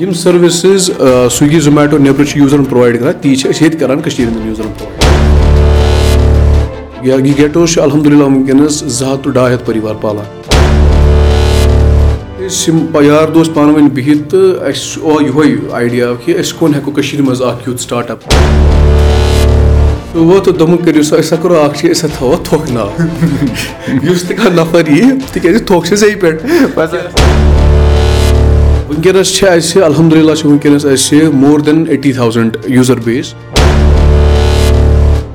یِم services Swiggy Zomato نیٚبرٕ چھِ یوٗزرَن پرٛووایِڈ کَران تی چھِ أسۍ ییٚتہِ کَران کٔشیٖرِ گیٹوز چھِ الحمدُاللہ وٕنکیٚنَس زٕ ہَتھ ٹُو ڈاے ہَتھ پٔریوار پالان أسۍ یِم یار دوس پانہٕ ؤنۍ بِہِتھ تہٕ اَسہِ آو یِہوے آیڈیا کہِ أسۍ کُن ہٮ۪کو کٔشیٖرِ منٛز اکھ یُتھ سٹاٹ اپ تہٕ دوٚپُن کٔرِو سا أسۍ ہسا کَرو اکھ چیٖز أسۍ ہسا تھاوو تھۄکھ ناو یُس تہِ کانٛہہ نَفر یی تِکیازِ تھوٚکھ چھِ زیٚیہِ پٮ۪ٹھ وٕنکیٚنَس چھِ اَسہِ الحمدُاللہ چھِ وٕنکیٚنَس اَسہِ more than eighty thousand user base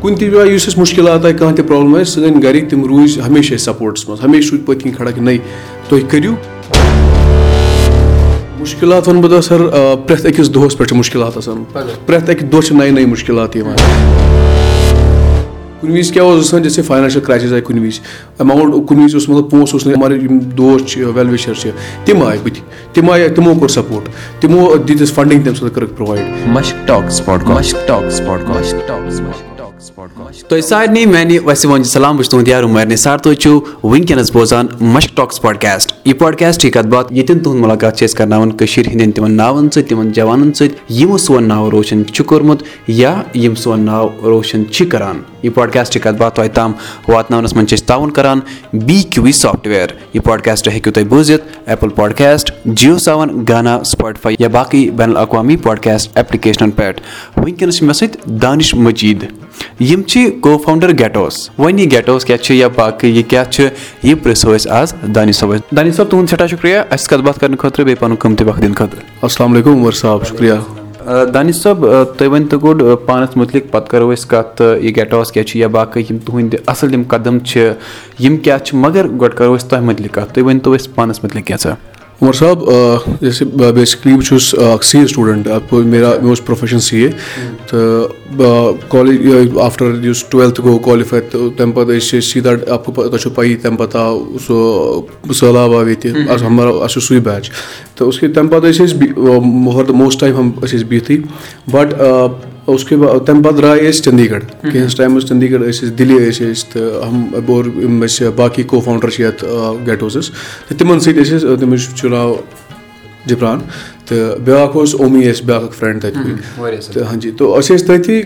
کُنہِ تہِ جایہِ یُس اَسہِ مُشکِلات آیہِ کانٛہہ تہِ پرٛابلِم آسہِ سٲنۍ گَرِکۍ تِم روٗزۍ ہمیشہِ اَسہِ سَپوٹَس منٛز ہمیشہِ روٗدۍ پٔتۍ کِنۍ کھڑا کہِ نَے تُہۍ کٔرِو مُشکِلات وَنہٕ بہٕ تۄہہِ سَر پرٛٮ۪تھ أکِس دۄہَس پٮ۪ٹھ چھِ مُشکِلات آسان پرٛٮ۪تھ اَکہِ دۄہ چھِ نَیہِ نَیہِ مُشکِلات یِوان کُنہِ وِزِ کیاہ اوس گژھان جیسے فاینانشَل کرٛایسِز آیہِ کُنہِ وِزِ ایماوُنٛٹ کُنہِ وِزِ اوس مطلب پونٛسہٕ اوس نہٕ یِم دوس چھِ ویل وِشَر چھِ تِم آیہِ بٕتھِ تِم آیہِ تِمو کوٚر سَپوٹ تِمو دِتۍ اَسہِ فنڈِنٛگ تَمہِ سۭتۍ کٔرٕکھ پرٛووایِڈ تۄہہِ سارنٕے میانہِ وسہِ وۄنۍ سلام بہٕ چھُس تُہُنٛد یار عُمر نِثار تُہۍ چھِو وٕنکیٚنس بوزان مشک ٹاکٕس پاڈکاسٹ یہِ پاڈکاسٹ کَتھ باتھ ییٚتٮ۪ن تُہُنٛد مُلاقات چھِ أسۍ کرناوان کٔشیٖر ہِنٛدٮ۪ن تِمن ناوَن سۭتۍ تِمن جوانن سۭتۍ یِمو سون ناو روشن چھُ کوٚرمُت یا یِم سون ناو روشن چھِ کران یہِ پاڈکاسٹ کَتھ باتھ تۄہہِ تام واتناونَس منٛز چھِ أسۍ تعاوُن کران بی کیوٗ وی سافٹوِیر یہِ پاڈکاسٹ ہیٚکِو تُہۍ بوٗزِتھ ایپٕل پاڈکاسٹ جیو سیوَن گانا سُپاٹفاے یا باقٕے بین الاقوامی پاڈکاسٹ ایپلِکیشنن پٮ۪ٹھ وٕنکیٚنس چھِ مےٚ سۭتۍ دانِش مٔجیٖد یِم چھِ کو فاوُنڈر گیٹوس وۄنۍ یہِ گیٹوس کیاہ چھِ یا باقٕے یہِ کیاہ چھُ یہِ پرژھو أسۍ آز دانِش صٲبَس دانِش صٲب تُہُنٛد سٮ۪ٹھاہ شُکرِیا اَسہِ کَتھ باتھ کَرنہٕ خٲطرٕ بیٚیہِ پَنُن قۭمتی وقت دِنہٕ خٲطرٕ اَسلام علیکُم عمر صاحب شُکریہ دانِش صٲب تُہۍ ؤنۍتو گۄڈٕ پانَس مُتعلِق پَتہٕ کَرو أسۍ کَتھ یہِ گیٹاس کیاہ چھِ یا باقٕے یِم تُہٕنٛدۍ اَصٕل یِم قدم چھِ یِم کیاہ چھِ مگر گۄڈٕ کَرو أسۍ تۄہہِ مُتعلِق کَتھ تُہۍ ؤنۍتو أسۍ پانَس مُتعلِق کیٛاہ عمر صٲب جیسے بیسِکلی بہٕ چھُس اکھ سی اے سٹوٗڈنٛٹ میرا مےٚ اوس پروفیشَن سی اے تہٕ کالیج آفٹر یُس ٹُویلتھٕ گوٚو کالِفاے تہٕ تَمہِ پَتہٕ ٲسۍ أسۍ سیٖدا تۄہہِ چھو پَیی تَمہِ پَتہٕ آو سُہ سہلاب آو ییٚتہِ اَسہِ چھُ سُے بیچ تہٕ تَمہِ پَتہٕ ٲسۍ أسۍ مُہر موسٹ ٹایم ہم ٲسۍ أسۍ بِہتھٕے بَٹ تَمہِ پَتہٕ درٛاے أسۍ چٔندی گڑھ کینٛہَس ٹایمَس چٔندی گڑھ ٲسۍ أسۍ دِلہِ ٲسۍ أسۍ تہٕ اور یِم اَسہِ باقٕے کو فاوُنڈَر چھِ یَتھ گیٹوزَس تہٕ تِمَن سۭتۍ ٲسۍ أسۍ تٔمِس چھُ ناو جِبران۔ تہٕ بیٛاکھ اوس اومی اَسہِ بیٛاکھ اَکھ فرٛٮ۪نٛڈ تَتہِ تہٕ ہاں جی تہٕ أسۍ ٲسۍ تٔتی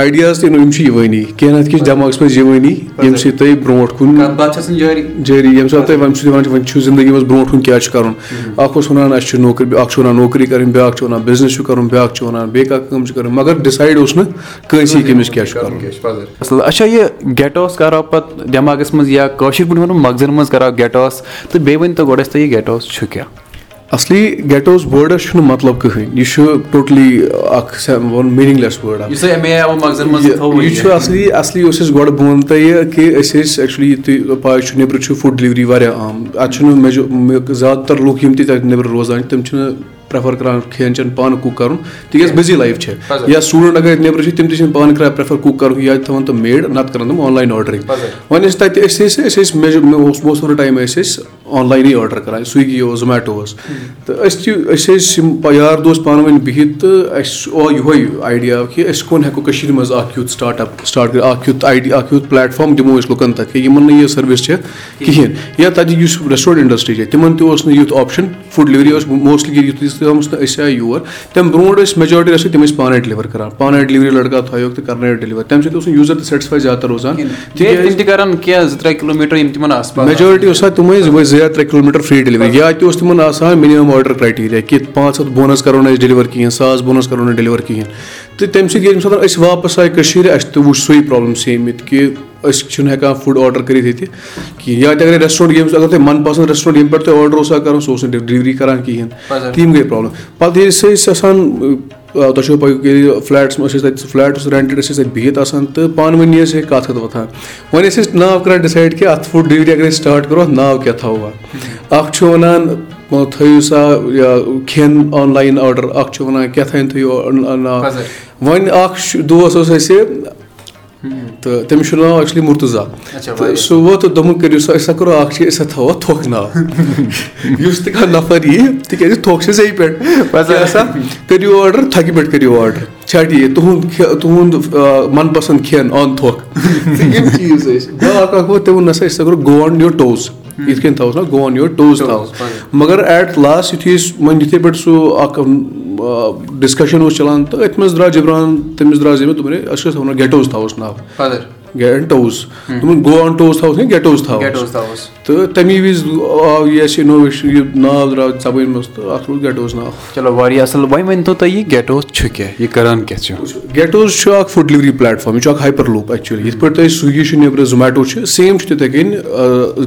آیڈیاز تہِ یِم چھِ یِوٲنی کینٛہہ نَتہٕ کینٛہہ چھِ دٮ۪ماغَس منٛز یِوٲنی ییٚمہِ سۭتۍ تُہۍ برونٛٹھ کُن جٲری ییٚمہِ ساتہٕ تُہۍ وۄنۍ چھُو دِوان وۄنۍ چھُو زندگی منٛز برونٛٹھ کُن کیٛاہ چھُ کَرُن اَکھ اوس وَنان اَسہِ چھُ نوکری اَکھ چھُ وَنان نوکری کَرٕنۍ بیٛاکھ چھُ وَنان بِزنِس چھُ کَرُن بیٛاکھ چھُ وَنان بیٚیہِ کانٛہہ کٲم چھِ کَرٕنۍ مگر ڈِسایڈ اوس نہٕ کٲنٛسے کٔمِس کیٛاہ چھُ کَرُن اچھا یہِ گیٹاس کَرو پَتہٕ دٮ۪ماغَس منٛز یا کٲشِر پٲٹھۍ وَنو مغزَن منٛز کَرو گیٹاس تہٕ بیٚیہِ ؤنۍتو گۄڈٕ اَسہِ تُہۍ یہِ گیٹاس چھُ کیٛاہ اَصلی گیٹوز وٲڈَس چھُنہٕ مطلب کٕہٕنۍ یہِ چھُ ٹوٹلی اکھ میٖنِنٛگ لیس وٲڈ یہِ چھُ اَصلی اَصلی اوس اَسہِ گۄڈٕ بہٕ وَنہٕ تۄہہِ کہِ أسۍ ٲسۍ ایٚکچُؤلی تُہۍ پاے چھُ نیٚبرٕ چھُ فُڈ ڈِلؤری واریاہ عام اَتہِ چھُنہٕ زیادٕ تر لُکھ یِم تہِ تَتہِ نیٚبرٕ روزان چھِ تِم چھِنہٕ پرٛیفَر کَران کھٮ۪ن چٮ۪ن پانہٕ کُک کَرُن تِکیازِ بِزی لایف چھِ یا سٹوٗڈنٛٹ اگر نیٚبرٕ چھِ تِم تہِ چھِنہٕ پانہٕ کَران پرٛیفَر کُک کَرُن یا تھاوان تِم میڈ نَتہٕ کَران تِم آنلاین آرڈرٕے وۄنۍ ٲسۍ تَتہِ أسۍ ٲسۍ أسۍ ٲسۍ مےٚ اوس موسٹ آف دَ ٹایم ٲسۍ أسۍ آنلاینٕے آرڈر کَران سُوِگی اوس زومیٹو اوس تہٕ أسۍ تہِ أسۍ ٲسۍ یِم یار دوس پانہٕ ؤنۍ بِہِتھ تہٕ اَسہِ آو یِہوے آیڈیا کہِ أسۍ کُن ہٮ۪کو کٔشیٖرِ منٛز اکھ یُتھ سٹاٹ اَپ سٹاٹ کٔرِتھ اکھ یُتھ آیڈیا اکھ یُتھ پلیٹ فارم دِمو أسۍ لُکَن تَتہِ کہِ یِمن نہٕ یہِ سٔروِس چھےٚ کِہینۍ یا تَتہِ یُس ریسٹورنٛٹ اِنڈسٹری چھِ تِمن تہِ اوس نہٕ یُتھ آپشن فُڈ ڈِلؤری اوس موسٹلی یُتھ أسۍ آیہِ یور تَمہِ برونٛٹھ ٲسۍ میجارٹی ٲسۍ تِم ٲسۍ پانَے ڈِلِور کران پانَے ڈِلؤری لٔڑکا تھایوکھ تہٕ کَرنٲیِکھ ڈِلِور تَمہِ سۭتۍ اوس نہٕ یوٗزر تہِ سیٹِسفاے زیادٕ تر روزان میجارٹی اوس تِم ٲسۍ یِم زٕ یا ترٛےٚ کِلوٗمیٖٹر فرٛی ڈِلؤری یا تہِ اوس تِمن آسان مِنِمم آرڈر کرایٹیٖریا کہِ پانٛژھ ہَتھ بونَس کَرو نہٕ أسۍ ڈِلِور کِہینۍ ساس بونَس کَرو نہٕ ڈِلِور کِہینۍ تہٕ تَمہِ سۭتۍ ییٚمہِ ساتہٕ أسۍ واپَس آیہِ کٔشیٖرِ اَسہِ تہِ وٕچھ سُے پرابلِم سیم ییٚتہِ کہِ أسۍ چھِنہٕ ہٮ۪کان فُڈ آرڈر کٔرِتھ ییٚتہِ کِہینۍ۔ یا تہِ اَگر ریسٹورنٛٹ ییٚمہِ اَگر تۄہہِ من پسنٛد ریسٹورنٛٹ ییٚمہِ پٮ۪ٹھ تۄہہِ آرڈر اوسا کَرُن سُہ اوس نہٕ ڈِلؤری کران کِہینۍ۔ تِم گٔے پرابلِم پَتہٕ ییٚلہِ سُہ ٲسۍ آسان تۄہہِ چھو پَے فلیٹَس منٛز ٲسۍ تَتہِ فلیٹ اوس رینٹِڈ ٲسۍ أسۍ تَتہِ بِہِتھ آسان تہٕ پانہٕ ؤنی ٲسۍ ہے کَتھ کَتھ وۄتھان۔ وۄنۍ ٲسۍ أسۍ ناو کَران ڈِسایڈ کہِ اَتھ فُڈ ڈِلؤری اَگر أسۍ سٹاٹ کَرو اَتھ ناو کیاہ تھاوو اکھ چھُ وَنان تھٲیِو سا یا کھٮ۪ن آنلاین آرڈر اکھ چھُ وَنان کیٛاہ تانۍ تھٲیِو ناو وۄنۍ اکھ دوس اوس اَسہِ تہٕ تٔمِس چھُ ناو ایٚکچُلی مُرتُزا تہٕ سُہ ووت تہٕ دوٚپُن کٔرِو سا أسۍ ہسا کَرو اکھ چیٖز أسۍ ہسا تھاوو تھۄکھ ناو یُس تہِ کانٛہہ نَفر یی تِکیازِ تھۄکھ چھِ زیٚیہِ پٮ۪ٹھ ہسا کٔرِو آرڈر تھکہِ پٮ۪ٹھ کٔرِو آرڈر چھا ٹھیٖک تُہُنٛد تُہُنٛد من پسنٛد کھٮ۪ن آن تھۄکھ یِم چیٖز ٲسۍ بیاکھ اکھ ووت تٔمۍ ووٚن نسا أسۍ ہسا کَرو گو آن یور ٹوز یِتھ کٔنۍ تھاووس نا گو آن یور ٹوز تھاوو مگر ایٹ لاسٹ یِتھُے أسۍ وۄنۍ یِتھٕے پٲٹھۍ سُہ اکھ ڈِسکشن اوس چلان تہٕ أتھۍ منٛز درٛاو جبران تٔمِس درٛاو زٔمیٖن دوٚپُن ہے أسۍ ٲسۍ وَنان گیٹوز تھاووس ناو ٹوز دوٚپُن گو آن ٹوز تھاووس گیٹوز تہٕ تَمی وِزِ آو یہِ اَسہِ اِنوویشن یہِ ناو درٛاو زَبٲنۍ منٛز تہٕ اَتھ روٗد گیٹوز ناو۔ چلو واریاہ اَصٕل وۄنۍ ؤنۍتو تُہۍ یہِ گیٹوز چھُ کیاہ یہِ کران کیاہ چھُ؟ گیٹوز چھُ اکھ فُڈ ڈِلؤری پلیٹ فارم یہِ چھُ اکھ ہایپر لوٗپ ایٚکچُؤلی۔ یِتھ پٲٹھۍ تۄہہِ سُوِگی چھُ نیبرٕ زومیٹو چھِ سیم چھُ تِتھٕے کٔنۍ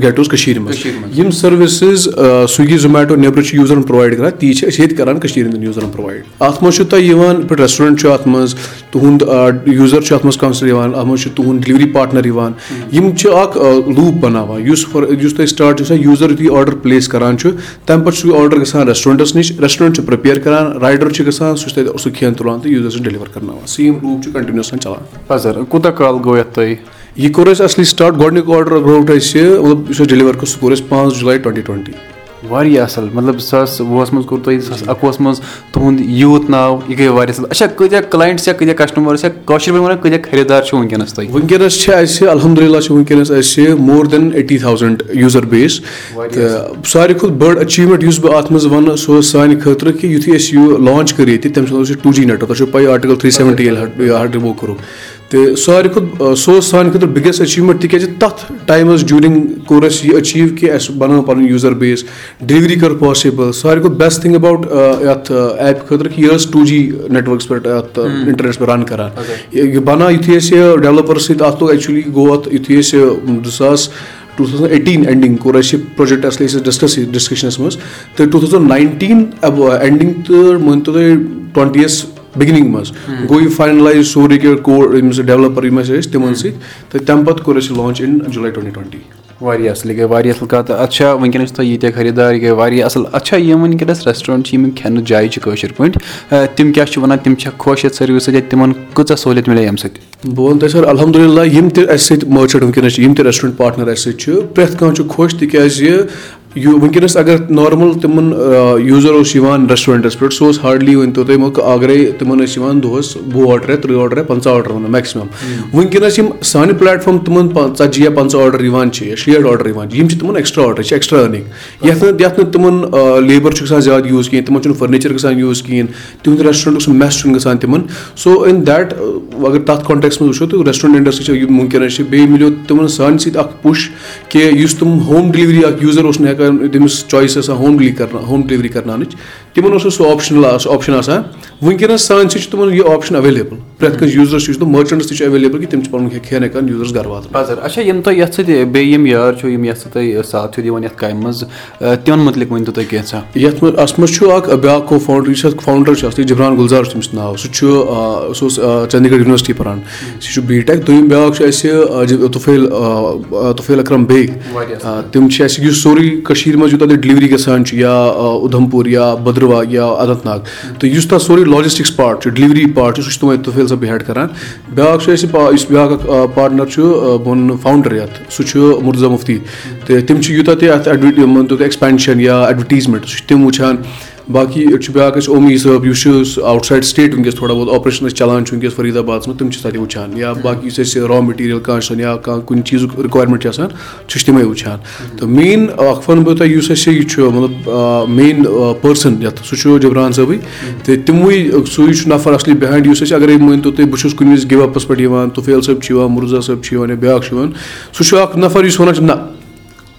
گیٹوز کٔشیٖر منٛز۔ یِم سٔروِسٕز سُوِگی زومیٹو نیبرٕ چھِ یوٗزرن پرووایڈ کران تی چھِ أسۍ ییٚتہِ کران کٔشیٖر ہِنٛدٮ۪ن یوٗزرن پرووایڈ۔ اَتھ منٛز چھُ تۄہہِ یِوان یِتھ پٲٹھۍ ریسٹورنٹ چھُ اَتھ منٛز تُہُنٛد یوٗزر چھُ اَتھ منٛز کَنسِڈر یِوان اَتھ منٛز چھُ تُہُنٛد ڈِلؤری پاٹنر یِوان۔ یِم چھِ اکھ لوٗپ بَناوان۔ یُس فار یُس تۄہہِ سٹاٹ چھُ آسان یوٗزر یُتھُے آرڈر پٕلیس کران چھُ تَمہِ پَتہٕ چھُ آرڈر گژھان ریسٹورنٹَس نِش ریسٹورنٹ چھُ پرٛپِیر کران رایڈر چھُ گژھان سُہ چھُ تَتہِ سُہ کھٮ۪ن تُلان تہٕ یوٗزر چھُ ڈیلِور کرناوان سیم لوٗپ چھُ کَنٹِنیوٗسلی چلان. کوٗتاہ کال گوٚو یَتھ تۄہہِ؟ یہِ کوٚر اَسہِ اَصلی سٹاٹ گۄڈٕنیُک آرڈر روٚٹ اَسہِ مطلب یُس اَسہِ ڈیلِور کوٚر سُہ کوٚر اَسہِ پانٛژھ جُلاے ٹُوَنٹی ٹُوَنٹی واریاہ اَصٕل۔ مطلب زٕ ساس وُہَس منٛز کوٚر تۄہہِ زٕ ساس اَکوُہَس منٛز تُہُنٛد یوٗت ناو یہِ گٔے واریاہ اَصٕل۔ اچھا کۭتیاہ کٕلاینٹٕس یا کۭتیاہ کَسٹمٲرٕس یا کٲشِر پٲٹھۍ وَنان کۭتیاہ خٔریٖدار چھُ تۄہہِ؟ اَسہِ الحمدُاللہ چھِ وٕنکیٚنَس اَسہِ more than eighty thousand user base تہٕ ساروی کھۄتہٕ بٔڑ أچیٖومٮ۪نٛٹ یُس بہٕ اَتھ منٛز وَنہٕ سُہ اوس سانہِ خٲطرٕ کہِ یُتھُے أسۍ یہِ لانچ کٔر ییٚتہِ تَمہِ ساتہٕ اوس یہِ ٹوٗ جی نیٹؤرٕک تۄہہِ چھو پَیی آرٹِکَل تھرٛی سیوَنٹی ییٚلہِ ہَٹ رِموٗ کوٚرُکھ تہٕ ساروی کھۄتہٕ سُہ اوس سانہِ خٲطرٕ بِگیسٹ أچیٖومٮ۪نٛٹ تِکیازِ تَتھ ٹایمَس جوٗرِنٛگ کوٚر اَسہِ یہِ أچیٖو کہِ اَسہِ بَنٲو پَنُن یوٗزَر بیس ڈِلؤری کٔر پاسِبٕل ساروی کھۄتہٕ بیسٹ تھِنٛگ اَباوُٹ یَتھ ایپہِ خٲطرٕ کہِ یہِ ٲس ٹوٗ جی نیٹؤرکَس پٮ۪ٹھ اَتھ اِنٹرنیٹَس پٮ۪ٹھ رَن کران. یہِ بَناو یِتھُے اَسہِ یہِ ڈیولَپَر سۭتۍ اَتھ لوٚگ ایٚکچُؤلی گوٚو اَتھ یِتھُے أسۍ زٕ ساس ٹوٗ تھَوزَنٛڈ ایٹیٖن اٮ۪نڈِنٛگ کوٚر اَسہِ یہِ پروجیکٹ اَصلی ڈِسکَس ڈِسکِشنَس منٛز تہٕ ٹوٗ تھَوزَنٛڈ ناینٹیٖن اٮ۪نڈِنٛگ تہٕ مٲنۍتو تُہۍ ٹُوَنٹی یَس بِگنِنٛگ منٛز گوٚو یہِ فاینلایز سورُے کینٛہہ کوڈ زٕ ڈیولَپَر یِم اَسہِ ٲسۍ تِمَن سۭتۍ تہٕ تَمہِ پَتہٕ کوٚر اَسہِ launch in July twenty twenty واریاہ اَصٕل یہِ گٔے واریاہ اَصٕل کَتھ اَتھ چھا وٕنکیٚنَس چھِ تۄہہِ ییٖتیٛاہ خٔریٖدار یہِ گٔے واریاہ اَصٕل اَتھ چھا یِم وٕنکیٚنَس ریسٹورنٛٹ چھِ یِم کھٮ۪نہٕ جایہِ چھِ کٲشِر پٲٹھۍ تِم کیاہ چھِ وَنان تِم چھا خۄش یَتھ سٔروِس سۭتۍ یا تِمن کۭژاہ سہوٗلیت مِلے اَمہِ سۭتۍ بہٕ وَنہٕ تۄہہِ سَر الحمدُاللہ یِم تہِ اَسہِ سۭتۍ مٲرچَنٛٹ وٕنکیٚنَس چھِ یِم تہِ ریسٹورنٛٹ پاٹنَر اَسہِ سۭتۍ چھِ پرٛٮ۪تھ کانٛہہ چھُ خۄش تِکیازِ یہِ وٕنکیٚنَس اگر نارمَل تِمَن یوٗزَر اوس یِوان ریسٹورنٛٹَس پٮ۪ٹھ سُہ اوس ہاڈلی ؤنۍتو تُہۍ اگرے تِمَن ٲسۍ یِوان دۄہَس وُہ آرڈر یا تٕرٛہ آرڈر یا پنٛژاہ آرڈر میکسِمَم وٕنکیٚنَس یِم سانہِ پلیٹ فارم تِمَن ژَتجی یا پنٛژاہ آرڈر یِوان چھِ یا شیٹھ آرڈر یِوان چھِ یِم چھِ تِمَن ایٚکٕسٹرٛا آرڈر یہِ چھِ ایٚکٕسٹرٛا أرنِنٛگ یَتھ نہٕ یَتھ نہٕ تِمَن لیبَر چھُ گژھان زیادٕ یوٗز کِہیٖنۍ تِمَن چھُنہٕ فٔرنِچَر گژھان یوٗز کِہیٖنۍ تِہُنٛد ریسٹورنٛٹُک سُہ میس چھُنہٕ گژھان تِمَن سو اِن دیٹ اگر تَتھ کانٹیکس منٛز وٕچھو تہٕ ریسٹورنٛٹ اِنڈَسٹِرٛی چھِ یِم وٕنکیٚنَس چھِ بیٚیہِ مِلیو تِمَن سانہِ سۭتۍ اَکھ پُش کہِ یُس تِم ہوم ڈِلؤری اَکھ یوٗزَر اوس نہٕ ہٮ۪کان تٔمِس چویِس آسان ہوم ڈِلِی کَرنا ہوم ڈِلؤری کَرناونٕچ تِمَن اوس سُہ آپشنَل آپشَن آسان وٕنکیٚنَس سانہِ سۭتۍ چھِ تِمَن یہِ آپشَن ایویلیبٕل پرٛٮ۪تھ کٲنٛسہِ یوٗزرَس چھُ یُس تِم مٔرچَنٹٕس تہِ چھُ ایویلیبٕل کہِ تِم چھِ پَنُن کھٮ۪ن ہٮ۪کان یوٗزرَس گرٕ واتُن اچھا یِم تۄہہِ یَتھ سۭتۍ بیٚیہِ یِم یار چھُ یِم یَتھ سۭتۍ تۄہہِ ساتھ چھُ دِوان یَتھ کامہِ منٛز تِمن مُتعلِق ؤنۍتو تُہۍ کینٛژھا یَتھ منٛز اَتھ منٛز چھُ اکھ بیاکھ کو فاوُنٛڈر یُس اَتھ فاوُنٛڈر چھُ اَصلی جبران گُلزار چھُ تٔمِس ناو سُہ چھُ سُہ اوس چٔندی گڑھ یُنورسٹی پَران سُہ چھُ بی ٹیک دوٚیِم بیاکھ چھُ اَسہِ تُفیل تُفیل اکرم بیگ تِم چھِ اَسہِ یُس سورُے کٔشیٖر منٛز یوٗتاہ تہِ ڈِلؤری گژھان چھُ یا اُدھمپوٗر یا یا اننت ناگ تہٕ یُس تَتھ سورُے لاجِسٹِکٕس پاٹ چھُ ڈِلؤری پاٹ چھُ سُہ چھُ تِمے تُفیل صٲب ہیٚڈ کران بیاکھ چھُ اَسہِ بیاکھ اکھ پاٹنر چھُ بہٕ وَنہٕ فاوُنٛڈر یَتھ سُہ چھُ مُرزا مُفتی تہٕ تِم چھِ یوٗتاہ تہِ اَتھ ایٚکٕسپینشن یا ایڈوَٹیٖزمینٹ سُہ چھِ تِم وٕچھان باقٕے چھُ بیاکھ اَسہِ اومی صٲب یُس چھُ اَوُٹ سایڈ سِٹیٹ وٕنکیٚس تھوڑا بہت آپریشن أسۍ چلان چھُ وٕنکیٚس فریٖد آبادَس منٛز تِم چھِ تَتہِ وٕچھان یا باقٕے یُس اَسہِ را میٹیٖریَل کانٛہہ چھُ آسان یا کانٛہہ کُنہِ چیٖزُک رِکویرمینٹ چھِ آسان سُہ چھِ تِمے وٕچھان۔ تہٕ مین اکھ وَنہٕ بہٕ تۄہہِ یُس اَسہِ یہِ چھُ مطلب مین پٔرسَن یَتھ سُہ چھُ جبران صٲبٕے۔ تہٕ تِموٕے سُے چھُ نفر اَصلی بِہایِنٛڈ یُس اَسہِ اَگرے مٲنۍتو تُہۍ بہٕ چھُس کُنہِ وِزِ گِو اَپَس پٮ۪ٹھ یِوان تُفیل صٲب چھُ یِوان مُرزا صٲب چھُ یِوان یا بیاکھ چھُ یِوان سُہ چھُ اکھ نفر یُس وَنان چھُ نہ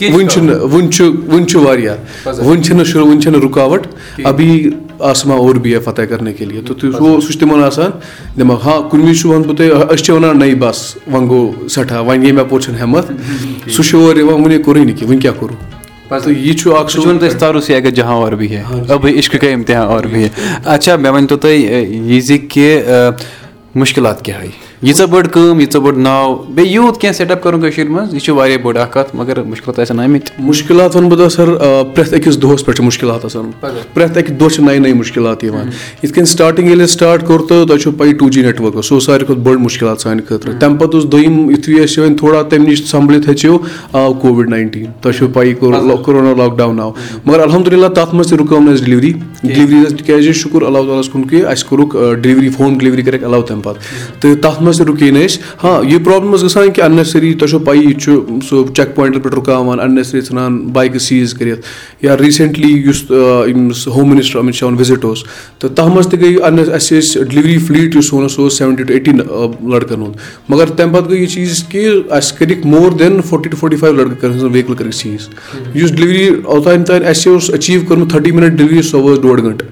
وٕنہِ چھُنہٕ وٕنہِ چھُ وٕنہِ چھُ واریاہ وٕنہِ چھِنہٕ شُروٗع وٕنہِ چھَنہٕ رُکاوَٹ ابھی آسما اور ہے فتح کَرنے کے لیے تہٕ سُہ چھُ تِمن آسان دٮ۪ماغ ہاں کُنہِ وِزِ چھُ وَنہٕ بہٕ تۄہہِ أسۍ چھِ وَنان نٔے بَس وۄنۍ گوٚو سٮ۪ٹھاہ وۄنۍ ییٚمہِ اَپور چھَنہٕ ہٮ۪مَتھ سُہ چھُ اور یِوان وُنہِ کوٚرُے نہٕ کینٛہہ وٕنہِ کیاہ کوٚرُو تہٕ یہِ چھُ اکھ اچھا مےٚ تُہۍ یہِ زِ کہِ مُشکِلات کیاہ آیہِ ییٖژاہ بٔڑ کٲم ییٖژاہ بٔڑ ناو. بیٚیہِ یوٗت کینٛہہ سیٹ اَپ کَرُن کٔشیٖرِ منٛز یہِ چھُ واریاہ بٔڑ اکھ کَتھ مگر مُشکلات آسن آمٕتۍ. مُشکِلات وَنہٕ بہٕ تۄہہِ سَر پرٛٮ۪تھ أکِس دۄہَس پٮ۪ٹھ چھِ مُشکِلات آسان. پرٛٮ۪تھ اَکہِ دۄہ چھِ نَیہِ نَیہِ مُشکِلات یِوان. یِتھ کٔنۍ سٹاٹِنٛگ ییٚلہِ أسۍ سٹاٹ کوٚر تہٕ تۄہہِ چھو پَیی ٹوٗ جی نیٹؤرٕک اوس سُہ اوس ساروی کھۄتہٕ بٔڑ مُشکِلات سانہِ خٲطرٕ. تَمہِ پَتہٕ اوس دوٚیِم یِتھُے أسۍ وۄنۍ تھوڑا تَمہِ نِش سَمبلِتھ ہیٚچھِو آو کووِڈ ناینٹیٖن تۄہہِ چھو پَیی کورونا لاکڈاوُن آو مگر الحمدُاللہ تَتھ منٛز تہِ رُکٲو نہٕ اَسہِ ڈِلؤری ڈِلؤری تِکیازِ شُکُر اللہ تعالیٰ ہَس کُن کہِ اَسہِ کوٚرُکھ ڈِلؤری ہوم ڈِلؤری کَرٮ۪کھ ایلاو تَمہِ پَتہٕ. تہٕ تَتھ منٛز تہِ رُکے نہٕ أسۍ ہاں یہِ پرٛابلِم ٲس گژھان کہِ اَننیسری تۄہہِ چھو پَیی چھُ سُہ چیک پویِنٹَن پٮ۪ٹھ رُکاوان اَننیسری ژھٕنان بایکہٕ سیٖز کٔرِتھ یا ریٖسٮ۪نٛٹلی یُس ییٚمِس ہوم مِنِسٹَر أمِت شاہُن وِزِٹ اوس تہٕ تَتھ منٛز تہِ گٔے اَن اَسہِ ٲسۍ ڈِلؤری فٕلیٖٹ یُس اوس سُہ اوس سیٚوَنٹی ٹُو ایٹیٖن لٔڑکَن ہُنٛد مگر تَمہِ پَتہٕ گٔے یہِ چیٖز کہِ اَسہِ کٔرِکھ مور دٮ۪ن فوٚٹی ٹُو فوٚٹی فایِو لٔڑکہٕ کٔرٕکھ ویٖکل کٔرِکھ سیٖز یُس ڈِلؤری اوٚتانۍ تانۍ اَسہِ اوس أچیٖو کوٚرمُت تھٔٹی مِنٹ ڈِلؤری سۄ وٲژ ڈۄڈ گٲنٛٹہٕ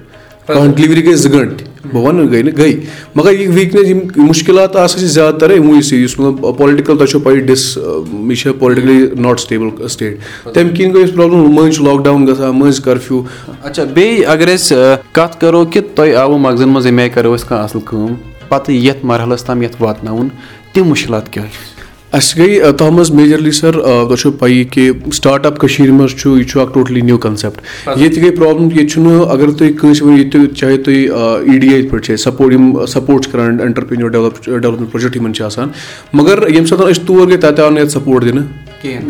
کانٛہہ ڈِلؤری گٔے زٕ گٲنٛٹہٕ بہٕ وَنہٕ گٔے نہٕ گٔے مگر یہِ ویٖکنیس یِم مُشکِلات آسان چھِ زیادٕ تَر یِموٕے سۭتۍ یُس مطلب پولٹِکَل تۄہہِ چھو پَیی ڈِس یہِ چھِ پولٹِکٔلی ناٹ سٹیبٕل سٹیٹ تَمہِ کِنۍ گٔے اَسہِ پرٛابلِم مٔنٛزۍ چھُ لاکڈاوُن گژھان مٔنٛزۍ کَرفیوٗ اچھا بیٚیہِ اگر أسۍ کَتھ کَرو کہِ تۄہہِ آوُ مغزَن منٛز اَمہِ آیہِ کَرو أسۍ کانٛہہ اَصٕل کٲم پَتہٕ یَتھ مرحلَس تام یَتھ واتناوُن تِم مُشکِلات کیٛاہ چھِ اَسہِ گٔے تَتھ منٛز میجَرلی سَر تۄہہِ چھو پَیی کہِ سٹاٹ اَپ کٔشیٖرِ منٛز چھُ یہِ چھُ اَکھ ٹوٹلی نِو کَنسیپٹ ییٚتہِ گٔے پرٛابلِم ییٚتہِ چھُنہٕ اگر تُہۍ کٲنٛسہِ ؤنِو ییٚتہِ چاہے تُہۍ ای ڈی اے پٮ۪ٹھ چھِ سپوٹ یِم سپوٹ چھِ کَران اٮ۪نٹَرپرٛینیوٗر ڈیولَپ ڈیولَپمٮ۪نٛٹ پرٛوجَکٹ یِمَن چھِ آسان. مگر ییٚمہِ ساتہٕ أسۍ تور گٔے تَتہِ آو نہٕ یَتھ سپوٹ دِنہٕ.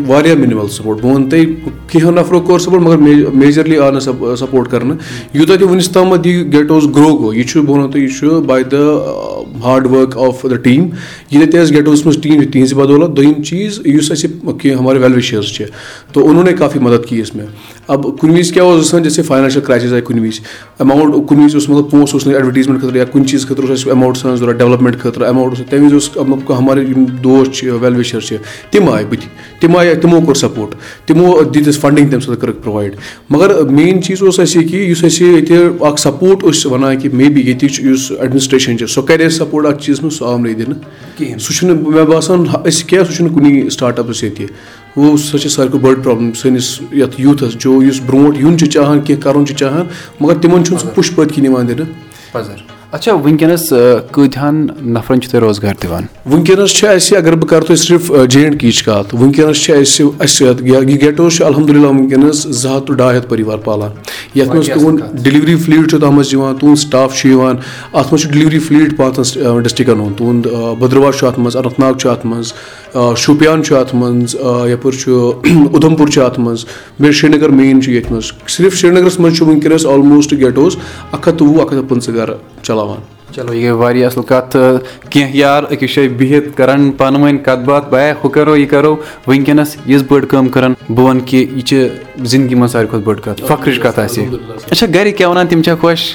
واریاہ مِنِمَل سپوٹ بہٕ وَنہٕ تۄہہِ کینٛہہ نَفرو کوٚر سپوٹ مگر میجَرلی آو نہٕ سپوٹ کَرنہٕ. یوٗتاہ تہِ وٕنیُک تامَتھ یہِ گیٹ اوس گرٛو گوٚو یہِ چھُ بہٕ وَنو تۄہہِ یہِ چھُ by the hard work of the team ییٚتہِ تہِ اَسہِ گیٹ اوس منٛز ٹیٖم چھِ تِہِنٛزِ بدولت دوٚیِم چیٖز یُس اَسہِ کینٛہہ ہمارے وٮ۪ل وِشٲرٕس چھِ تہٕ اوٚنوُن نے کافی مدد کی اَسہِ مےٚ اب کُنہِ وِزِ کیٛاہ اوس گژھان جیسے فاینانشَل کرٛایسِز آیہِ کُنہِ وِزِ اٮ۪ماوُنٛٹ کُنہِ وِزِ اوس مطلب پونٛسہٕ اوس نہٕ اٮ۪ڈوَٹیٖزمٮ۪نٛٹ خٲطرٕ یا کُنہِ چیٖز خٲطرٕ اوس اَسہِ اٮ۪ماوُنٛٹ آسان ضوٚرَتھ ڈٮ۪ولَپمٮ۪نٛٹ خٲطرٕ اٮ۪ماوُنٛٹ اوس تَمہِ وِزِ اوس مطلب ہمارے یِم دوس چھِ وٮ۪ل وِشَر چھِ تِم آے بٕتھِ تِم آے تِمو کوٚر سپوٹ تِمو دِتۍ اَسہِ فنٛڈِنٛگ تَمہِ ساتہٕ کٔرٕکھ پرٛووایِڈ مگر مین چیٖز اوس اَسہِ یہِ کہِ یُس اَسہِ ییٚتہِ اَکھ سپوٹ ٲسۍ وَنان کہِ مے بی ییٚتِچ یُس ایڈمِنِسٹرٛیشَن چھِ سۄ کَرِ اَسہِ سپوٹ اَتھ چیٖزَس منٛز سُہ آو نہٕ دِنہٕ کِہیٖنۍ سُہ چھُنہٕ مےٚ باسان أسۍ کیٛاہ سُہ چھُنہٕ کُنی سٹاٹ اَپَس ییٚتہِ گوٚو سۄ چھِ ساروی کھۄتہٕ بٔڑ پرٛابلِم سٲنِس یَتھ یوٗتھَس جو یُس برونٛٹھ یُن چھُ چاہان کینٛہہ کَرُن چھُ چاہان مگر تِمَن چھُنہٕ سُہ پُش پٔتۍ کِنۍ یِوان دِنہٕ۔ اچھا وٕنکیٚنَس کۭتِہَن نَفرَن چھُ تۄہہِ روزگار دِوان؟ وٕنکیٚنَس چھِ اَسہِ اگر بہٕ کَرٕ تۄہہِ صرف جے اینٛڈ کے یِچ کَتھ وٕنکیٚنَس چھِ اَسہِ اَسہِ یہِ گیٹو چھُ الحمدُاللہ وٕنکیٚنَس زٕ ہَتھ ٹُو ڈاے ہَتھ پٔریٖوار پالان۔ یَتھ منٛز تُہُنٛد ڈِلؤری فٕلیٖٹ چھُ تَتھ منٛز یِوان تُہُنٛد سٹاف چھُ یِوان اَتھ منٛز چھُ ڈِلؤری فٕلیٖٹ پانٛژَن ڈِسٹِرٛکَن ہُنٛد۔ تُہُنٛد بٔدرواہ چھُ اَتھ منٛز اننت ناگ چھُ اَتھ منٛز شُپیان چھُ اَتھ منٛز یَپٲرۍ چھُ اُدھمپوٗر چھُ اَتھ منٛز بیٚیہِ سرینگر مین چھُ ییٚتہِ منٛز صرف سرینگرَس منٛز چھُ وٕنکیٚنَس آلموسٹ گیٹوز اَکھ ہَتھ تہٕ وُہ اَکھ ہَتھ تہٕ پٕنٛژٕ گرٕ چلاوان چلو یہِ گٔے واریاہ اَصٕل کَتھ کینٛہہ یار أکِس جایہِ بِہِتھ کَران پانہٕ ؤنۍ کَتھ باتھ بیا ہُہ کَرو یہِ کَرو وٕنکیٚنَس یِژھ بٔڑ کٲم کَران بہٕ وَنہٕ کہِ یہِ چھِ زِندگی منٛز ساروی کھۄتہٕ بٔڑ کَتھ فخرٕچ کَتھ آسہِ اچھا گَرِکۍ کیٛاہ وَنان تِم چھا خۄش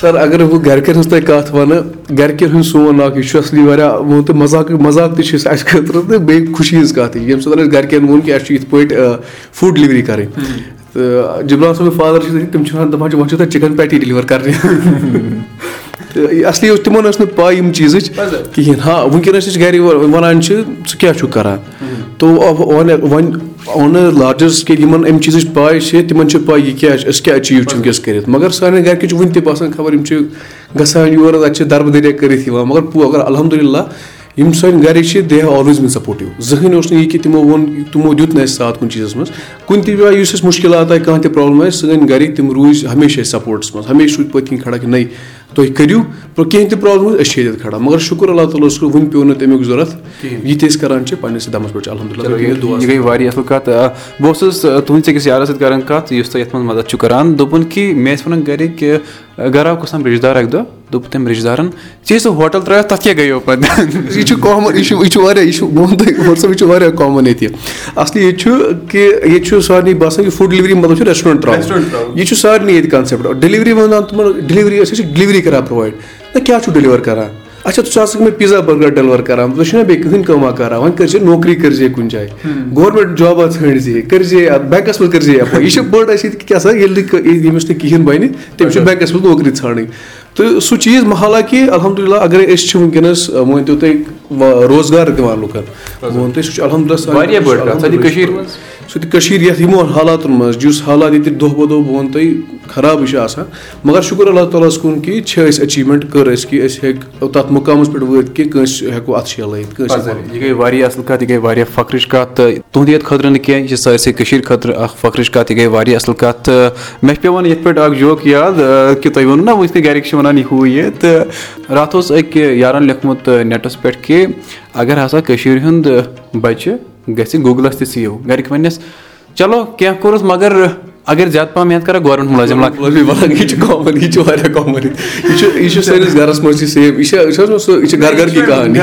سَر اگر بہٕ گَرِکٮ۪ن ہٕنٛز تۄہہِ کَتھ وَنہٕ گَرِکٮ۪ن ہُنٛد سون اَکھ یہِ چھُ اَصلی واریاہ ووٚن تہٕ مذاق مذاق تہِ چھُ اَسہِ خٲطرٕ تہٕ بیٚیہِ خوشی ہِنٛز کَتھ ییٚمہِ ساتہٕ اَسہِ گَرِکٮ۪ن ووٚن کہِ اَسہِ چھُ یِتھ پٲٹھۍ فُڈ ڈِلؤری کَرٕنۍ تہٕ جِبران صٲبٕنۍ فادَر چھِ تِم چھِ وَنان دَپان چھِ وۄنۍ چھُو تۄہہِ چِکَن پیٹی ڈِلِوَر کَرنہِ اَصلی اوس تِمَن ٲس نہٕ پاے یِم چیٖزٕچ کِہیٖنۍ ہاں وٕنکیٚنَس أسۍ گَرِ وَنان چھِ ژٕ کیاہ چھُکھ کَران تو وۄنۍ اوٚن لارجَس کہِ یِمَن اَمہِ چیٖزٕچ پاے چھِ تِمَن چھِ پاے یہِ کیاہ چھِ أسۍ کیاہ أچیٖو چھِ وٕنکیٚس کٔرِتھ مگر سانٮ۪ن گَرِکٮ۪ن چھُ وٕنہِ تہِ باسان خبر یِم چھِ گژھان یور اَتہِ چھِ دَربہٕ دٔریا کٔرِتھ یِوان مگر اگر الحمدُاللہ یِم سٲنۍ گَرِکۍ چھِ they have always bin supportive زٕہٕنۍ اوس نہٕ یہِ کہِ تِمو ووٚن تِمو دیُت نہٕ اَسہِ ساتھ کُنہِ چیٖزَس منٛز کُنہِ تہِ جایہِ یُس اَسہِ مُشکِلات آے کانٛہہ تہِ پرٛابلِم آسہِ سٲنۍ گَرِکۍ تِم روٗزۍ ہمیشہِ اَسہِ سَپوٹَس منٛز ہمیشہِ روٗدۍ پٔتۍ کِنۍ کھڑا کہِ نَے تُہۍ کٔرِو کینٛہہ تہِ پرٛابلِم ٲس أسۍ چھِ ییٚتٮ۪تھ کھڑا مگر شُکُر اللہ تعالیٰ ہَس وٕنہِ پیوٚو نہٕ تَمیُک ضوٚرَتھ یہِ تہِ أسۍ کَران چھِ پنٛنِس دَمَس پٮ۪ٹھ چھِ الحمدُاللہ یہِ گٔے واریاہ اَصٕل کَتھ بہٕ اوسُس تُہٕنٛدِس أکِس یارَس سۭتۍ کَران کَتھ یُس تۄہہِ یَتھ منٛز مَدَد چھُ کَران دوٚپُن کہِ مےٚ ٲسۍ وَنان گَرِکۍ کہِ گَرٕ آو کُس رِشتہٕ دار اَکہِ دۄہ دوٚپ تٔمۍ رِشتہٕ دارَن ژےٚ سُہ ہوٹَل ترٛٲیِتھ تَتھ کیٛاہ گٔیو پَتہٕ؟ یہِ چھُ کامَن یہِ چھُ یہِ چھُ واریاہ یہِ چھُ ووٚن تۄہہِ صٲب یہِ چھُ واریاہ کامَن ییٚتہِ. اَصلی ییٚتہِ چھُ کہِ ییٚتہِ چھُ سارنٕے باسان کہِ فُڈ ڈِلؤری مطلب چھُ ریسٹورنٛٹ ترٛاوُن. یہِ چھُ سارنٕے ییٚتہِ کَنسیپٹ ڈِلؤری وَنان تِمَن ڈِلؤری أسۍ چھِ ڈِلؤری کَران پرٛووایِڈ نہ کیٛاہ چھُ ڈِلِوَر کَران؟ اچھا ژٕ آسکھ مےٚ پیٖزا بٔرگَر ڈیلِوَر کَران؟ ژٕ چھُنہ بیٚیہِ کٕہٕنۍ کٲمہ کَران؟ وۄنۍ کٔرۍ زِ نوکری کٔرۍ زِ کُنہِ جایہِ. گورمٮ۪نٛٹ جابا ژھٲنٛڈۍ زِ کٔرۍ زِ بٮ۪نٛکَس منٛز کٔرۍ زِ ایپلاے یہِ چھِ بٔڑ اَسہِ ییٚتہِ کیٛاہ سا ییٚلہِ نہٕ ییٚمِس نہٕ کِہیٖنۍ بَنہِ تٔمِس چھُ بٮ۪نٛکَس منٛز نوکری ژھانٛڈٕنۍ تہٕ سُہ چیٖز حالانکہِ الحمدُاللہ اگرے أسۍ چھِ وٕنکیٚنَس مٲنۍتو تُہۍ روزگار دِوان لُکَن۔ سُہ چھُ الحمدُاللہ سُہ تہِ کٔشیٖر یَتھ یِمو حالاتَن منٛز یُس حالات ییٚتہِ دۄہ کھۄتہٕ دۄہ بہٕ وَنہٕ تۄہہِ خرابٕے چھِ آسان مگر شُکُر اللہ تعالیٰ ہَس کُن کہِ چھِ أسۍ أچیٖومٮ۪نٛٹ کٔر اَسہِ کہِ أسۍ ہیٚکۍ تَتھ مُقامَس پٮ۪ٹھ وٲتۍ کہِ کٲنٛسہِ ہٮ۪کو اَتھٕ شیٚے لٲیِتھ کٲنٛسہِ یہِ گٔے واریاہ اَصٕل کَتھ یہِ گٔے واریاہ فخرٕچ کَتھ تہٕ تُہنٛدِ یَتھ خٲطرٕ نہٕ کینٛہہ یہِ چھِ سٲرسٕے کٔشیٖر خٲطرٕ اکھ فخرٕچ کَتھ یہِ گٔے واریاہ اَصٕل کَتھ تہٕ مےٚ چھُ پیٚوان یِتھ پٲٹھۍ اکھ جوک یاد کہِ تۄہہِ ووٚنوُ نہ وٕنۍ تہِ گرِکۍ چھِ وَنان یہِ ہُہ یہِ تہٕ راتھ اوس أکۍ یارَن لیوٚکھمُت نیٹَس پٮ۪ٹھ کہِ اَگر ہسا کٔشیٖر ہُنٛد بَچہِ گژھِ گوٗگلَس تہِ سی او گرِکۍ وَنٮ۪س چلو کینٛہہ کوٚرُس مَگر اَگر زیادٕ پَہم محنت کرو گورمینٹ مُلٲزِم یہِ چھُ کامَن یہِ چھُ واریاہ کامَن یہِ چھُ یہِ چھُ سٲنِس گرَس منٛز تہِ سیم یہِ چھِ چھِ حظ سُہ یہِ چھِ گرٕ گرٕ کی کہانی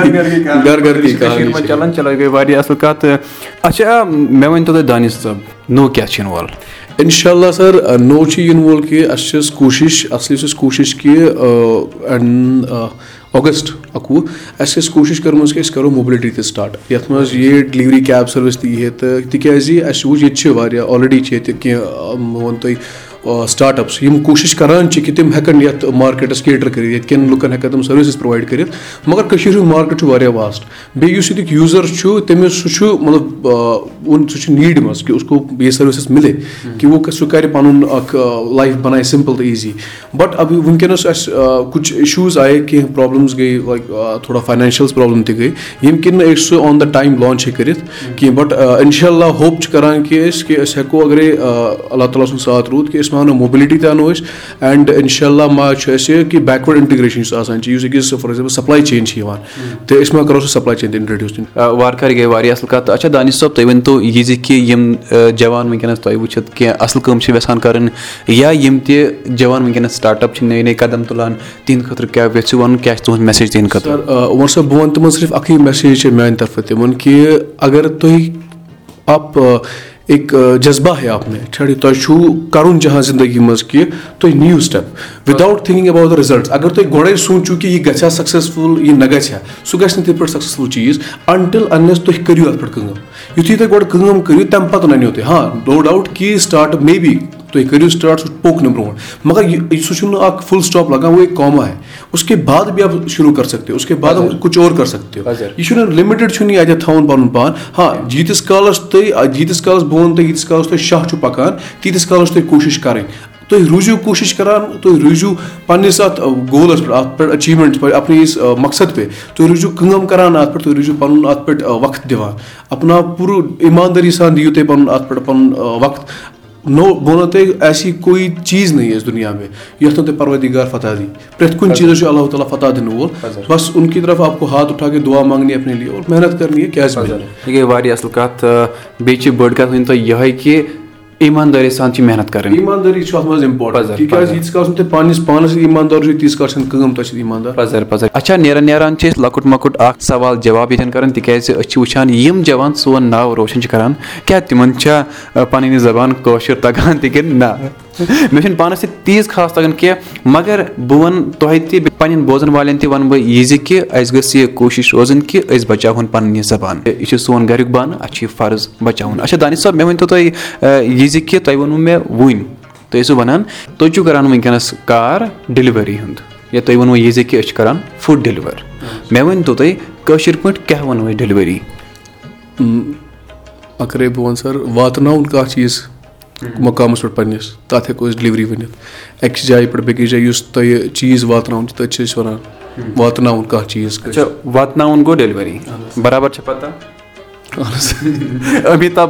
گرٕ گرٕ کی کہانی چلان چلو یہِ گٔے واریاہ اَصٕل کَتھ اچھا مےٚ ؤنۍتو تُہۍ دانِش صٲب نوٚو کیاہ چھُ یِنہٕ وول اِنشاء اللہ سَر نوٚو چھُ یِنہٕ وول کہِ اَسہِ چھِ کوٗشِش اَصلی چھِ اَسہِ کوٗشِش کہِ اگست اَکوُہ اَسہِ کوٗشِش کٔرمٕژ کہِ أسۍ کَرو موبلٹی تہِ سٹاٹ یَتھ منٛز یہِ ڈِلؤری کیب سٔروِس تہِ یی ہے تہٕ تِکیازِ اَسہِ وٕچھ ییٚتہِ چھِ واریاہ آلریڈی چھِ ییٚتہِ کینٛہہ بہٕ وَنہٕ تۄہہِ سٹاٹ اَپٕس یِم کوٗشِش کَران چھِ کہِ تِم ہٮ۪کَن یَتھ مارکیٹَس کیٹَر کٔرِتھ ییٚتہِ کٮ۪ن لُکَن ہٮ۪کَن تِم سٔروِسٕز پرٛووایِڈ کٔرِتھ مگر کٔشیٖرِ ہُنٛد مارکیٹ چھُ واریاہ واسٹ بیٚیہِ یُس ییٚتیُک یوٗزَر چھُ تٔمِس سُہ چھُ مطلب سُہ چھُ نیٖڈ منٛز کہِ اُسکو بیٚیہِ سٔروِسٕز مِلے کہِ سُہ کَرِ پَنُن اَکھ لایف بَنایہِ سِمپٕل تہٕ ایٖزی بَٹ اب وٕنکیٚنَس اَسہِ کُچھ اِشوٗز آیہِ کینٛہہ پرٛابلِمٕز گٔے لایک تھوڑا فاینانشَلٕز پرٛابلِم تہِ گٔے ییٚمہِ کِنۍ نہٕ أسۍ سُہ آن دَ ٹایم لانچ ہیٚکہِ کٔرِتھ کینٛہہ بَٹ اِنشاء اللہ ہوپ چھِ کَران کہِ أسۍ کہِ أسۍ ہٮ۪کو اَگرے اللہ تعالیٰ سُنٛد ساتھ روٗد کہِ أسۍ اَنو موبلٹی تہِ اَنو أسۍ اینڈ اِنشاء اللہ ما چھُ اَسہِ کہِ بیکوٲڈ اِنٹِگریشَن یُس آسان چھِ یُس أکِس فار ایٚگزامپٕل سَپلاے چین چھِ یِوان. تہٕ أسۍ ما کَرو سُہ سَپلاے چین تہِ اِنٹرڈیوٗس وارٕ کارٕ گٔے واریاہ اَصٕل کَتھ۔ اچھا دانِش صٲب تُہۍ ؤنۍتو یہِ زِ کہِ یِم جوان وٕنکیٚنَس تۄہہِ وٕچھِتھ کینٛہہ اَصٕل کٲم چھِ یَژھان کَرٕنۍ یا یِم تہِ جوان وٕنکیٚنَس سٹاٹ اَپ چھِ نٔے نٔے قدم تُلان تِہنٛدِ خٲطرٕ کیاہ یژھِو وَنُن کیاہ چھِ تُہُنٛد میسیج تِہنٛدِ خٲطرٕ؟ عمر صٲب بہٕ وَنہٕ تِمَن صرف اَکٕے میسیج چھِ میٛانہِ طرفہٕ تِمَن کہِ اگر تُہۍ اَپ اِک جذبہ ہے چھڑ تۄہہِ چھُو کَرُن جہاں زندگی منٛز کہِ تُہۍ نِیِو step without thinking about the results اگر تُہۍ گۄڈَے سوٗنٛچِو کہِ یہِ گژھِ ہا سَکسیسفُل یہِ نہ گژھِ ہا سُہ گژھِ نہٕ تِتھ پٲٹھۍ سَکسیسفُل چیٖز اَنٹِل اَنلیس تُہۍ کٔرِو اَتھ پٮ۪ٹھ کٲم یُتھُے تُہۍ گۄڈٕ کٲم کٔرِو تَمہِ پَتہٕ نَنیو تُہۍ ہاں نو ڈاوُٹ کہِ سٹاٹ مے بی تُہۍ کٔرِو سٹاٹ سُہ پوٚک نہٕ برونٛٹھ مگر یہِ سُہ چھُنہٕ اکھ فُل سٹاپ لگان وۄنۍ کاما ہے اس کے آپ شروٗع کر اس کے بعد کُچھ اور کر سکتے یہِ چھُنہٕ لِمِٹِڈ چھُنہٕ یہِ اَتٮ۪تھ تھاوُن پَنُن پان ہاں ییٖتِس کالَس تُہۍ ییٖتِس کالَس بہٕ وَنہٕ تۄہہِ ییٖتِس کالَس تۄہہِ شاہ چھُ پَکان تیٖتِس کالَس چھُ تۄہہِ کوٗشِش کَرٕنۍ تُہۍ روٗزِو کوٗشِش کَران تُہۍ روٗزِو پَننِس اَتھ گولَس پٮ۪ٹھ اَتھ پٮ۪ٹھ اچیٖومٮ۪نٛٹ پٮ۪ٹھ اَپنِس مقصد پے تُہۍ روٗزِو کٲم کَران اَتھ پٮ۪ٹھ تُہۍ روٗزِو پَنُن اَتھ پٮ۪ٹھ وقت دِوان اَپنا پوٗرٕ ایٖماندٲری سان دِیِو تُہۍ پَنُن اَتھ پٮ۪ٹھ پَنُن وقت نو بہٕ وَنو تۄہہِ ایسی کویی چیٖز نہٕ اَسہِ دُنیا میں یَتھ نہٕ تۄہہِ پَروَردِگار فتح دی پرٛٮ۪تھ کُنہِ چیٖزَس چھُ اللہ تعالیٰ فتح دِنہٕ وول بَس اُن کی طرف آپ کو ہاتھ اُٹھا کے دُعا منٛگنہِ اپنے لیے اور محنت کَرنہِ کیازِ یہِ گٔے واریاہ اَصٕل کَتھ بیٚیہِ چھِ بٔڑ کَتھ ؤنۍ تو یِہوے کہِ ایٖماندٲری سان چھِ محنت کَرٕنۍ ایٖماندٲری چھِ اَتھ منٛز اِمپاٹَنٹ تِکیازِ ییٖتِس کالَس نہٕ تُہۍ پَنٕنِس پانَس ایٖماندار چھُو تیٖتِس کالَس چھَنہٕ کٲم تۄہہِ سۭتۍ ایٖماندار پَزر پَزر اچھا نیران نیران چھِ أسۍ لۄکُٹ مۄکُٹ اکھ سوال جواب ییٚتٮ۪ن کَران تِکیازِ أسۍ چھِ وٕچھان یِم جوان سون ناو روشَن چھِ کَران کیٛاہ تِمَن چھا پَنٕنۍ زبان کٲشُر تَگان تہِ کِنہٕ نہ مےٚ چھُنہٕ پانَس سۭتۍ تیٖژ خاص تَگان کینٛہہ مگر بہٕ وَنہٕ تۄہہِ تہِ پنٕنٮ۪ن بوزَن والٮ۪ن تہِ وَنہٕ بہٕ یہِ زِ کہِ اَسہِ گٔژھ یہِ کوٗشِش روزٕنۍ کہِ أسۍ بَچاوہون پَنٕنۍ یہِ زبان۔ یہِ چھُ سون گریُک بانہٕ اَسہِ چھُ یہِ فرض بَچاوُن۔ اچھا دانِش صٲب مےٚ ؤنۍ تو تُہۍ یہِ زِ کہِ تۄہہِ ووٚنوُ مےٚ وٕنۍ۔ تُہۍ ٲسِو وَنان تُہۍ چھِو کَران وٕنکیٚنَس کار ڈِلؤری ہُنٛد یا تُہۍ ووٚنوُ یہِ زِ کہِ أسۍ چھِ کَران فُڈ ڈِلِوَر۔ مےٚ ؤنۍتو تُہۍ کٲشِر پٲٹھۍ کیٛاہ وَنو أسۍ چیٖز مُقامَس پٮ۪ٹھ پَنٕنِس تَتھ ہٮ۪کو أسۍ ڈِلؤری ؤنِتھ اَکہِ جایہِ پٮ۪ٹھ بیٚکِس جایہِ یُس تۄہہِ چیٖز واتناوُن چھُ تَتہِ چھِ أسۍ وَنان واتناوُن کانٛہہ چیٖز واتناوُن گوٚو ڈیلؤری برابر چھا پَتہ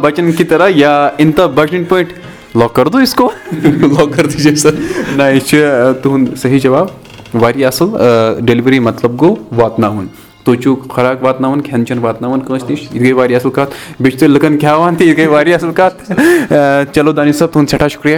بَچَن کی طرح یا بَچَن پٲٹھۍ سَر نہ یہِ چھُ تُہُنٛد صحیح جواب واریاہ اَصٕل ڈیلؤری مطلب گوٚو واتناوُن تُہۍ چھُو خۄراک واتناوان کھٮ۪ن چٮ۪ن واتناوان کٲنٛسہِ نِش یہِ گٔے واریاہ اَصٕل کَتھ بیٚیہِ چھِ تُہۍ لُکَن کھٮ۪وان تہِ یہِ گٔے واریاہ اَصٕل کَتھ چلو دانِش صٲب تُہُنٛد سٮ۪ٹھاہ شُکریہ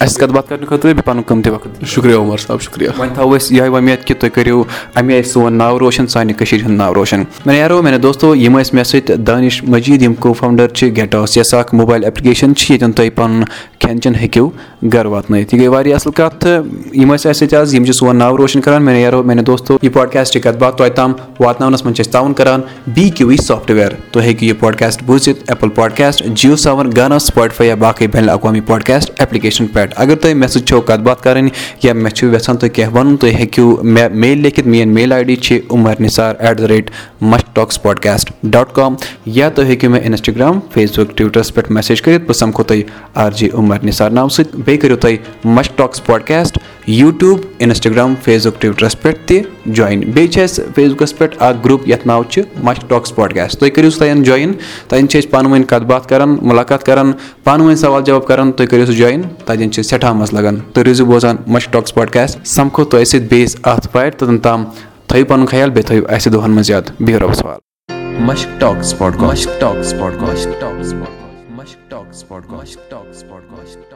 اَسہِ کَتھ باتھ کَرنہٕ خٲطرٕ بیٚیہِ پَنُن قۭمتی وقت شُکریہ عمر صٲب شُکریہ وۄنۍ تھاوو أسۍ یِہوے وۄمید کہِ تُہۍ کٔرِو اَمے آیہِ سون ناو روشَن سانہِ کٔشیٖرِ ہُنٛد ناو روشَن مےٚ یارو میانہِ دوستو یِم ٲسۍ مےٚ سۭتۍ دانِش مٔجیٖد یِم کو فاوُنٛڈَر چھِ گیٹ ہاوُس یۄس اَکھ موبایِل ایپلِکیشَن چھِ ییٚتٮ۪ن تُہۍ پَنُن کھٮ۪ن چٮ۪ن ہیٚکِو گَرٕ واتنٲیِتھ یہِ گٔے واریاہ اَصٕل کَتھ تہٕ یِم ٲسۍ اَسہِ سۭتۍ آز یِم چھِ سون ناو روشَن کَران میانہِ یارو میانہِ دوستو یہِ پاڈکاسٹٕچ کَتھ باتھ توتہِ تام واتناونَس منٛز چھِ أسۍ تعاوُن کَران بی کیوٗ وی سافٹوِیَر تُہۍ ہیٚکِو یہِ پاڈکاسٹ بوٗزِتھ ایپٕل پاڈکاسٹ جِیو سیوَن گانا سٕپاٹفاے یا باقٕے بین الاقوامی پاڈکاسٹ ایپلِکیشَن پٮ۪ٹھ اگر تۄہہِ مےٚ سۭتۍ چھو کَتھ باتھ کَرٕنۍ یا مےٚ چھُ یَژھان تُہۍ کینٛہہ وَنُن تُہۍ ہیٚکِو مےٚ میل لیکھِتھ میٲنۍ میل آی ڈی چھِ Umar Nisar at the rate mush talks podcast dot com یا تُہۍ ہیٚکِو مےٚ اِنسٹاگرٛام فیس بُک ٹویٖٹرَس پٮ۪ٹھ میسیج کٔرِتھ بہٕ سَمکھو تۄہہِ آر جے عُمر نثار ناوٕ سۭتۍ بیٚیہِ کٔرِو تُہۍ Mush talks podcast YouTube Instagram Facebook ٹویٖٹرَس پٮ۪ٹھ تہِ جویِن بیٚیہِ چھِ اَسہِ فیس بُکَس پٮ۪ٹھ اَکھ گرُپ یَتھ ناو چھُ مش ٹاکٕس پاڈکاسٹ تُہۍ کٔرِو سُہ تَتٮ۪ن جویِن تَتٮ۪ن چھِ أسۍ پانہٕ ؤنۍ کَتھ باتھ کَران مُلاقات کَران پانہٕ ؤنۍ سوال جواب کَران تُہۍ کٔرِو سُہ جویِن تَتٮ۪ن چھِ سٮ۪ٹھاہ مَزٕ لگان۔ تُہۍ روٗزِو بوزان مش ٹاکٕس پاڈکاسٹ سَمکھو تۄہہِ سۭتۍ بیٚیِس اَتھ پارِ توٚتَن تام تھٲیِو پَنُن خیال بیٚیہِ تھٲیِو اَسہِ دۄہَن منٛز یاد. بِہِو رۄبَس حوال۔ Mushk talks podcast talks podcast talks podcast Mushk talks podcast talks podcast